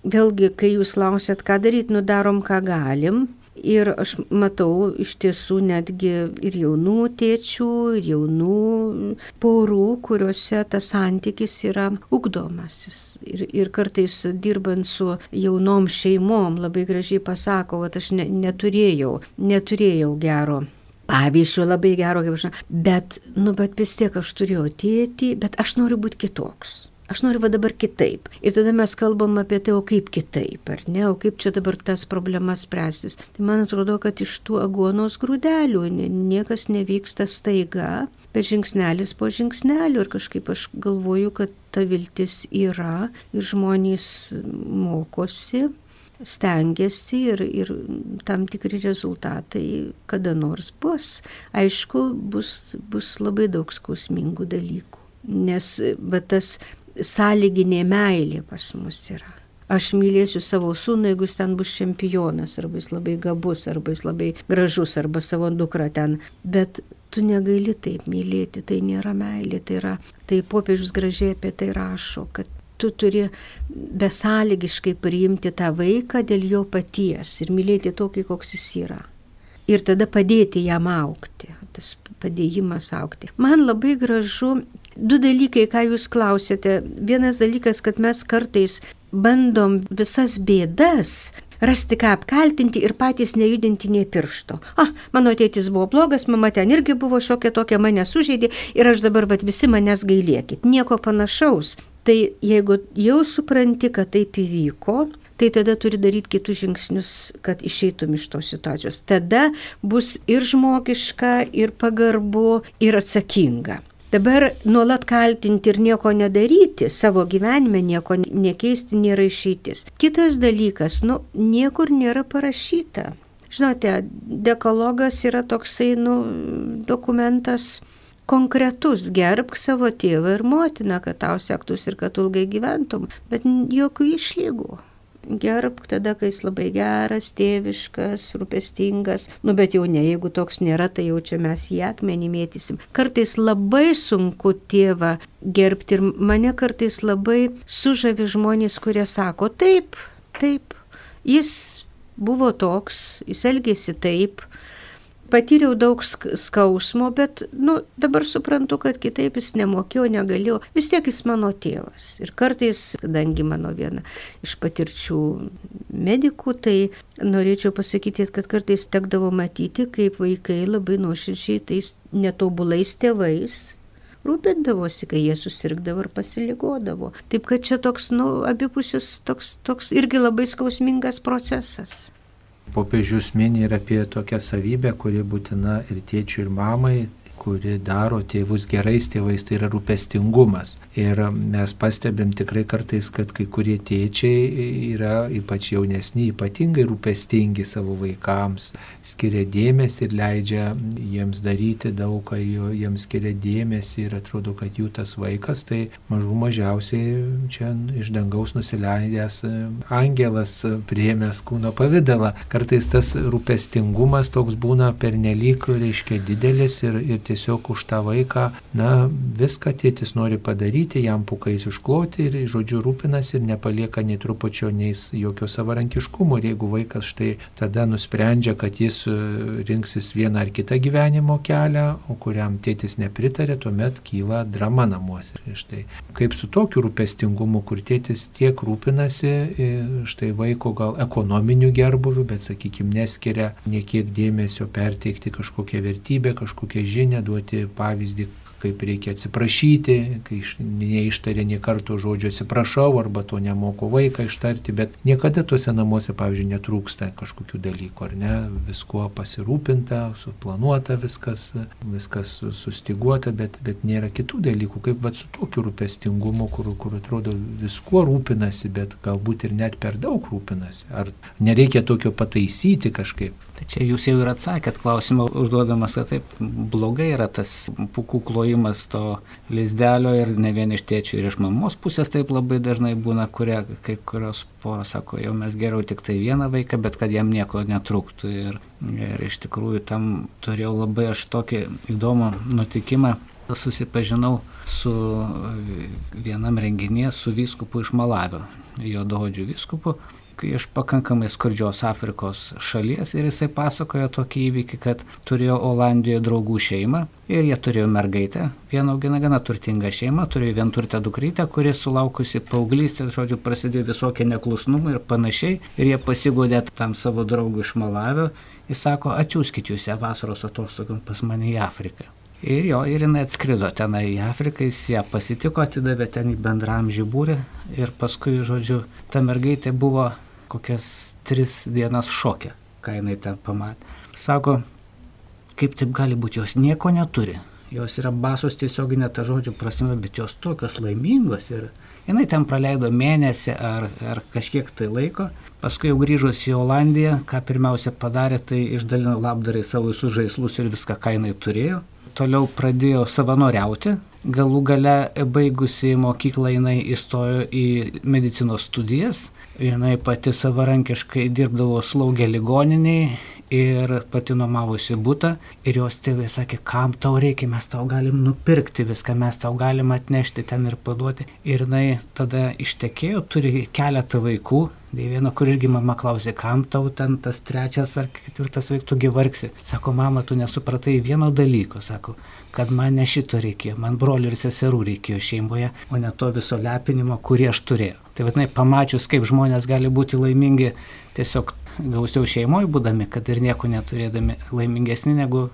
vėlgi, kai jūs klausėt, ką daryti, nudarom, ką galim. Ir aš matau iš tiesų netgi ir jaunų tėčių, ir jaunų porų, kuriuose tas santykis yra ugdomasis. Ir, ir kartais dirbant su jaunom šeimom labai gražiai pasako, kad aš ne, neturėjau, neturėjau gero pavyzdžio labai gero, kaip aš, bet, nu, bet vis tiek aš turėjau tėtį, bet aš noriu būti kitoks. Aš noriu va dabar kitaip. Ir tada mes kalbam apie tai, o kaip kitaip, ar ne, o kaip čia dabar tas problemas spręstis. Tai man atrodo, kad iš tų agonos grūdelių niekas nevyksta staiga, bet žingsnelis po žingsnelio ir kažkaip aš galvoju, kad ta viltis yra ir žmonės mokosi stengiasi ir, ir tam tikri rezultatai kada nors bus. Aišku, bus, bus labai daug skausmingų dalykų. Nes va, tas sąlyginė meilė pas mus yra. Aš mylėsiu savo sūnų, jeigu jis ten bus čempionas, arba jis labai gabus, arba jis labai gražus, arba savo dukrą ten. Bet tu negali taip mylėti, tai nėra meilė, tai yra, tai popiežius gražiai apie tai rašo, kad tu turi besąlygiškai priimti tą vaiką dėl jo paties ir mylėti tokį, koks jis yra. Ir tada padėti jam aukti, tas padėjimas aukti. Man labai gražu Du dalykai, ką jūs klausėte. Vienas dalykas, kad mes kartais bandom visas bėdas rasti ką apkaltinti ir patys nejudinti nei piršto. Ah, mano tėtis buvo blogas, mama ten irgi buvo šokia tokia, mane sužeidė ir aš dabar, vad visi manęs gailėkit. Nieko panašaus. Tai jeigu jau supranti, kad taip įvyko, tai tada turi daryti kitus žingsnius, kad išeitum iš tos situacijos. Tada bus ir žmogiška, ir pagarbu, ir atsakinga. Dabar nuolat kaltinti ir nieko nedaryti, savo gyvenime nieko nekeisti nėra išeitis. Kitas dalykas, nu, niekur nėra parašyta. Žinote, dekologas yra toksai, nu, dokumentas konkretus, gerbk savo tėvą ir motiną, kad tau sektųsi ir kad ilgai gyventum, bet jokių išlygų gerbk tada, kai jis labai geras, tėviškas, rūpestingas. Nu, bet jau ne, jeigu toks nėra, tai jau čia mes į akmenį mėtysim. Kartais labai sunku tėvą gerbti ir mane kartais labai sužavi žmonės, kurie sako, taip, taip, jis buvo toks, jis elgėsi taip, patyriau daug skausmo, bet, nu, dabar suprantu, kad kitaip jis nemokėjo, negalėjo. Vis tiek jis mano tėvas. Ir kartais, kadangi mano viena iš patirčių medikų, tai norėčiau pasakyti, kad kartais tekdavo matyti, kaip vaikai labai nuoširdžiai tais netobulais tėvais rūpindavosi, kai jie susirgdavo ir pasiligodavo. Taip kad čia toks, nu, abipusis toks, toks irgi labai skausmingas procesas. Popiežius mini ir apie tokią savybę, kuri būtina ir tėčiui, ir mamai, kuri daro tėvus gerais tėvais, tai yra rūpestingumas. Ir mes pastebėm tikrai kartais, kad kai kurie tėčiai yra ypač jaunesni, ypatingai rūpestingi savo vaikams, skiria dėmesį ir leidžia jiems daryti daug, kai jiems skiria dėmesį ir atrodo, kad jų tas vaikas, tai mažų mažiausiai čia iš dangaus nusileidęs angelas priemęs kūno pavydalą. Kartais tas rūpestingumas toks būna pernelyg, reiškia, didelis ir, ir tiesiog už tą vaiką, na, viską tėtis nori padaryti, jam pukais iškloti ir, žodžiu, rūpinasi ir nepalieka nei trupučio, nei jokio savarankiškumo. Ir jeigu vaikas štai tada nusprendžia, kad jis e, rinksis vieną ar kitą gyvenimo kelią, o kuriam tėtis nepritarė, tuomet kyla drama namuose. Ir štai kaip su tokiu rūpestingumu, kur tėtis tiek rūpinasi, e, štai vaiko gal ekonominiu gerbuviu, bet, sakykime, neskiria niekiek dėmesio perteikti kažkokią vertybę, kažkokią žinią, duoti pavyzdį, kaip reikia atsiprašyti, kai neištarė nie karto žodžio atsiprašau arba to nemoko vaiką ištarti, bet niekada tuose namuose, pavyzdžiui, netrūksta kažkokių dalykų, ar ne, viskuo pasirūpinta, suplanuota viskas, viskas sustiguota, bet, bet nėra kitų dalykų, kaip bet su tokiu rūpestingumu, kur, kur atrodo viskuo rūpinasi, bet galbūt ir net per daug rūpinasi. Ar nereikia tokio pataisyti kažkaip. Tai čia jūs jau ir atsakėt klausimą užduodamas, kad taip blogai yra tas pukų klojimas to lizdelio ir ne vien iš tėčių ir iš mamos pusės taip labai dažnai būna, kurie kai kurios poros sako, jau mes geriau tik tai vieną vaiką, bet kad jam nieko netrūktų. Ir, ir iš tikrųjų tam turėjau labai aš tokį įdomų nutikimą susipažinau su vienam renginėje su vyskupu iš Malavio, jo dohodžių vyskupu, iš pakankamai skurdžios Afrikos šalies ir jisai pasakojo tokį įvykį, kad turėjo Olandijoje draugų šeimą ir jie turėjo mergaitę, vieną augina gana turtingą šeimą, turėjo vienturtę dukrytę, kuris sulaukusi paauglystės, žodžiu, prasidėjo visokie neklusnumai ir panašiai ir jie pasigodė tam savo draugui iš Malavio, jis sako, atsiųskit jūs ją vasaros atostogom pas mane į Afriką. Ir jo, ir jinai atskrido tenai į Afriką, jis ją pasitiko, atidavė ten į bendramžį būrį ir paskui, žodžiu, ta mergaitė buvo kokias tris dienas šokė, ką jinai ten pamatė. Sako, kaip taip gali būti, jos nieko neturi. Jos yra basos tiesioginė ta žodžio prasme, bet jos tokios laimingos ir jinai ten praleido mėnesį ar, ar kažkiek tai laiko. Paskui jau grįžus į Olandiją, ką pirmiausia padarė, tai išdalino labdarai savo visus žaislus ir viską, ką jinai turėjo. Toliau pradėjo savanoriauti. Galų gale baigusi mokyklą jinai įstojo į medicinos studijas jinai pati savarankiškai dirbdavo slaugę ligoniniai ir pati nuomavosi būtą ir jos tėvai sakė, kam tau reikia, mes tau galim nupirkti viską, mes tau galim atnešti ten ir paduoti. Ir jinai tada ištekėjo, turi keletą vaikų. Tai vieno, kur irgi mama klausė, kam tau ten tas trečias ar ketvirtas vaikų, tu gyvarksi. Sako, mama, tu nesupratai vieno dalyko, sako, kad man ne šito reikėjo, man brolių ir seserų reikėjo šeimoje, o ne to viso lepinimo, kurį aš turėjau. Tai vadinai, pamačius, kaip žmonės gali būti laimingi tiesiog gausiau šeimoje būdami, kad ir nieko neturėdami laimingesni negu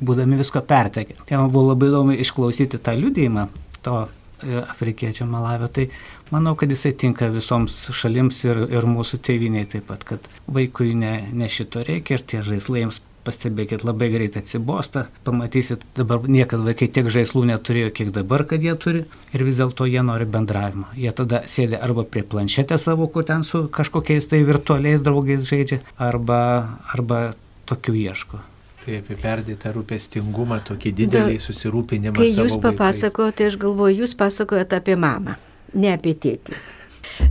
būdami visko pertekę. Tai man buvo labai įdomu išklausyti tą liūdėjimą to e, afrikiečio Malavio. Tai manau, kad jisai tinka visoms šalims ir, ir mūsų tėviniai taip pat, kad vaikui ne, ne šito reikia ir tie žaislai jiems pastebėkit, labai greitai atsibosta, pamatysit, dabar niekada vaikai tiek žaislų neturėjo, kiek dabar, kad jie turi, ir vis dėlto jie nori bendravimo. Jie tada sėdė arba prie planšetę savo, kur ten su kažkokiais tai virtualiais draugais žaidžia, arba, arba tokių ieško. Tai apie perdėtą rūpestingumą, tokį didelį da, susirūpinimą. Kai jūs papasakojote, tai aš galvoju, jūs pasakojate apie mamą, ne apie tėtį.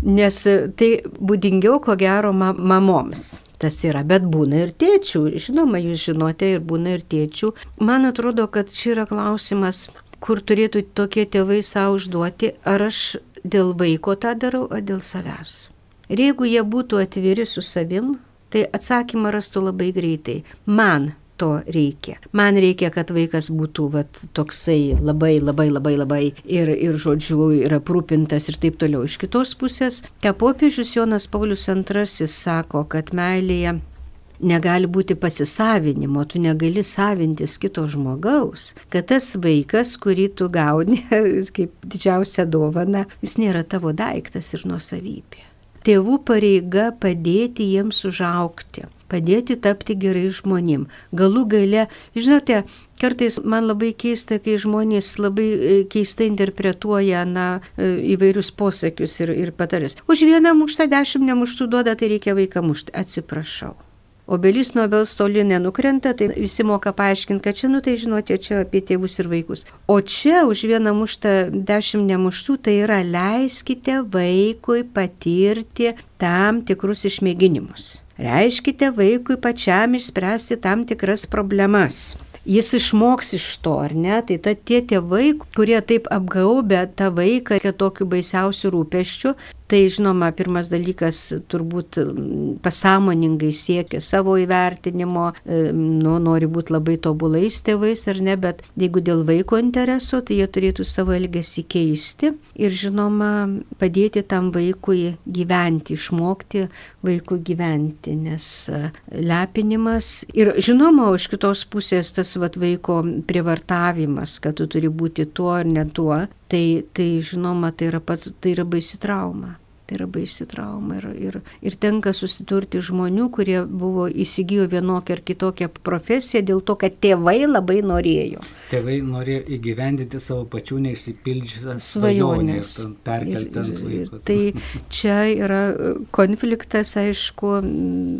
Nes tai būdingiau, ko gero, ma mamoms tas yra, bet būna ir tėčių, žinoma, jūs žinote, ir būna ir tėčių. Man atrodo, kad čia yra klausimas, kur turėtų tokie tėvai savo užduoti, ar aš dėl vaiko tą darau, ar dėl savęs. Ir jeigu jie būtų atviri su savim, tai atsakymą rastų labai greitai. Man to reikia. Man reikia, kad vaikas būtų vat, toksai labai, labai, labai, labai ir, ir žodžiu, ir aprūpintas ir taip toliau. Iš kitos pusės, ką popiežius Jonas Paulius II sako, kad meilėje negali būti pasisavinimo, tu negali savintis kito žmogaus, kad tas vaikas, kurį tu gauni kaip didžiausia dovana, jis nėra tavo daiktas ir nuosavybė. Tėvų pareiga padėti jiems užaukti padėti tapti gerai žmonėm. Galų gale, žinote, kartais man labai keista, kai žmonės labai e, keistai interpretuoja na, e, įvairius posakius ir, ir patarės. Už vieną muštą dešimt nemuštų duoda, tai reikia vaiką mušti. Atsiprašau. Obelis nuo obels toli nenukrenta, tai visi moka paaiškinti, kad čia, nu tai žinote, čia apie tėvus ir vaikus. O čia už vieną muštą dešimt nemuštų, tai yra leiskite vaikui patirti tam tikrus išmėginimus. Reiškite vaikui pačiam išspręsti tam tikras problemas jis išmoks iš to, ar ne? Tai ta, tie tėvai, kurie taip apgaubė tą vaiką tokiu baisiausiu rūpeščiu, Tai žinoma, pirmas dalykas turbūt pasąmoningai siekia savo įvertinimo, e, nu, nori būti labai tobulais tėvais ar ne, bet jeigu dėl vaiko intereso, tai jie turėtų savo elgesį keisti ir žinoma padėti tam vaikui gyventi, išmokti vaikui gyventi, nes e, lepinimas ir žinoma, iš kitos pusės tas vat, vaiko privartavimas, kad tu turi būti tuo ar ne tuo, tai, tai žinoma, tai yra, pats, tai yra baisi trauma. Tai yra baisi trauma ir, ir, ir tenka susiturti žmonių, kurie buvo įsigijo vienokią ar kitokią profesiją dėl to, kad tėvai labai norėjo. Tėvai norėjo įgyvendinti savo pačių neišsipildžiusią svajonę ir perkelti ant vaiko. Tai čia yra e, konfliktas, aišku,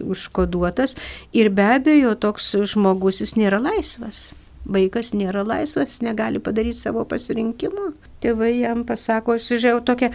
užkoduotas ir be abejo toks žmogus jis nėra laisvas vaikas nėra laisvas, negali padaryti savo pasirinkimo. Tėvai jam pasako, aš žiūrėjau tokia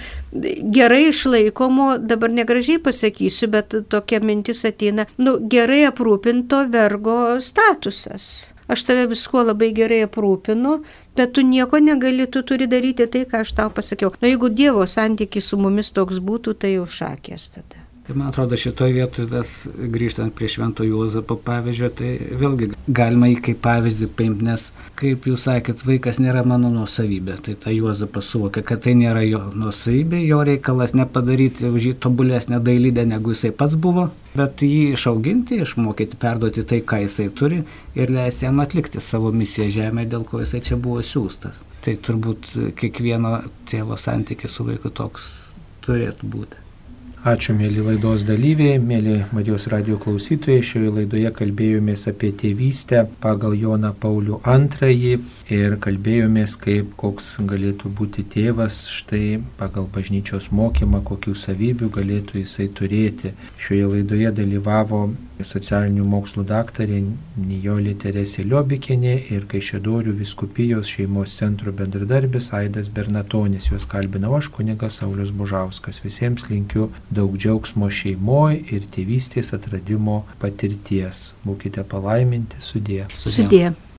gerai išlaikomo, dabar negražiai pasakysiu, bet tokia mintis ateina, nu, gerai aprūpinto vergo statusas. Aš tave viskuo labai gerai aprūpinu, bet tu nieko negali, tu turi daryti tai, ką aš tau pasakiau. Na, nu, jeigu Dievo santykis su mumis toks būtų, tai jau šakės tada. Tai man atrodo, šitoje vietoje tas grįžtant prie Švento Juozapo pavyzdžio, tai vėlgi galima jį kaip pavyzdį paimti, nes, kaip jūs sakėt, vaikas nėra mano nuosavybė. Tai ta Juozapas suvokia, kad tai nėra jo nuosavybė, jo reikalas nepadaryti už jį tobulesnę dailydę, negu jisai pats buvo, bet jį išauginti, išmokyti, perduoti tai, ką jisai turi ir leisti jam atlikti savo misiją žemėje, dėl ko jisai čia buvo siūstas. Tai turbūt kiekvieno tėvo santykis su vaiku toks turėtų būti. Ačiū, mėly laidos dalyviai, mėly Marijos radio klausytojai. Šioje laidoje kalbėjomės apie tėvystę pagal Joną Paulių II ir kalbėjomės, kaip koks galėtų būti tėvas, štai pagal bažnyčios mokymą, kokių savybių galėtų jisai turėti. Šioje laidoje dalyvavo socialinių mokslų daktarė Nijolė Teresė Liobikinė ir Kaišėdorių viskupijos šeimos centro bendradarbis Aidas Bernatonis. Juos kalbinau aš, kunigas Saulis Bužauskas. Visiems linkiu daug džiaugsmo šeimoje ir tėvystės atradimo patirties. Būkite palaiminti, sudė. Sudė. sudė.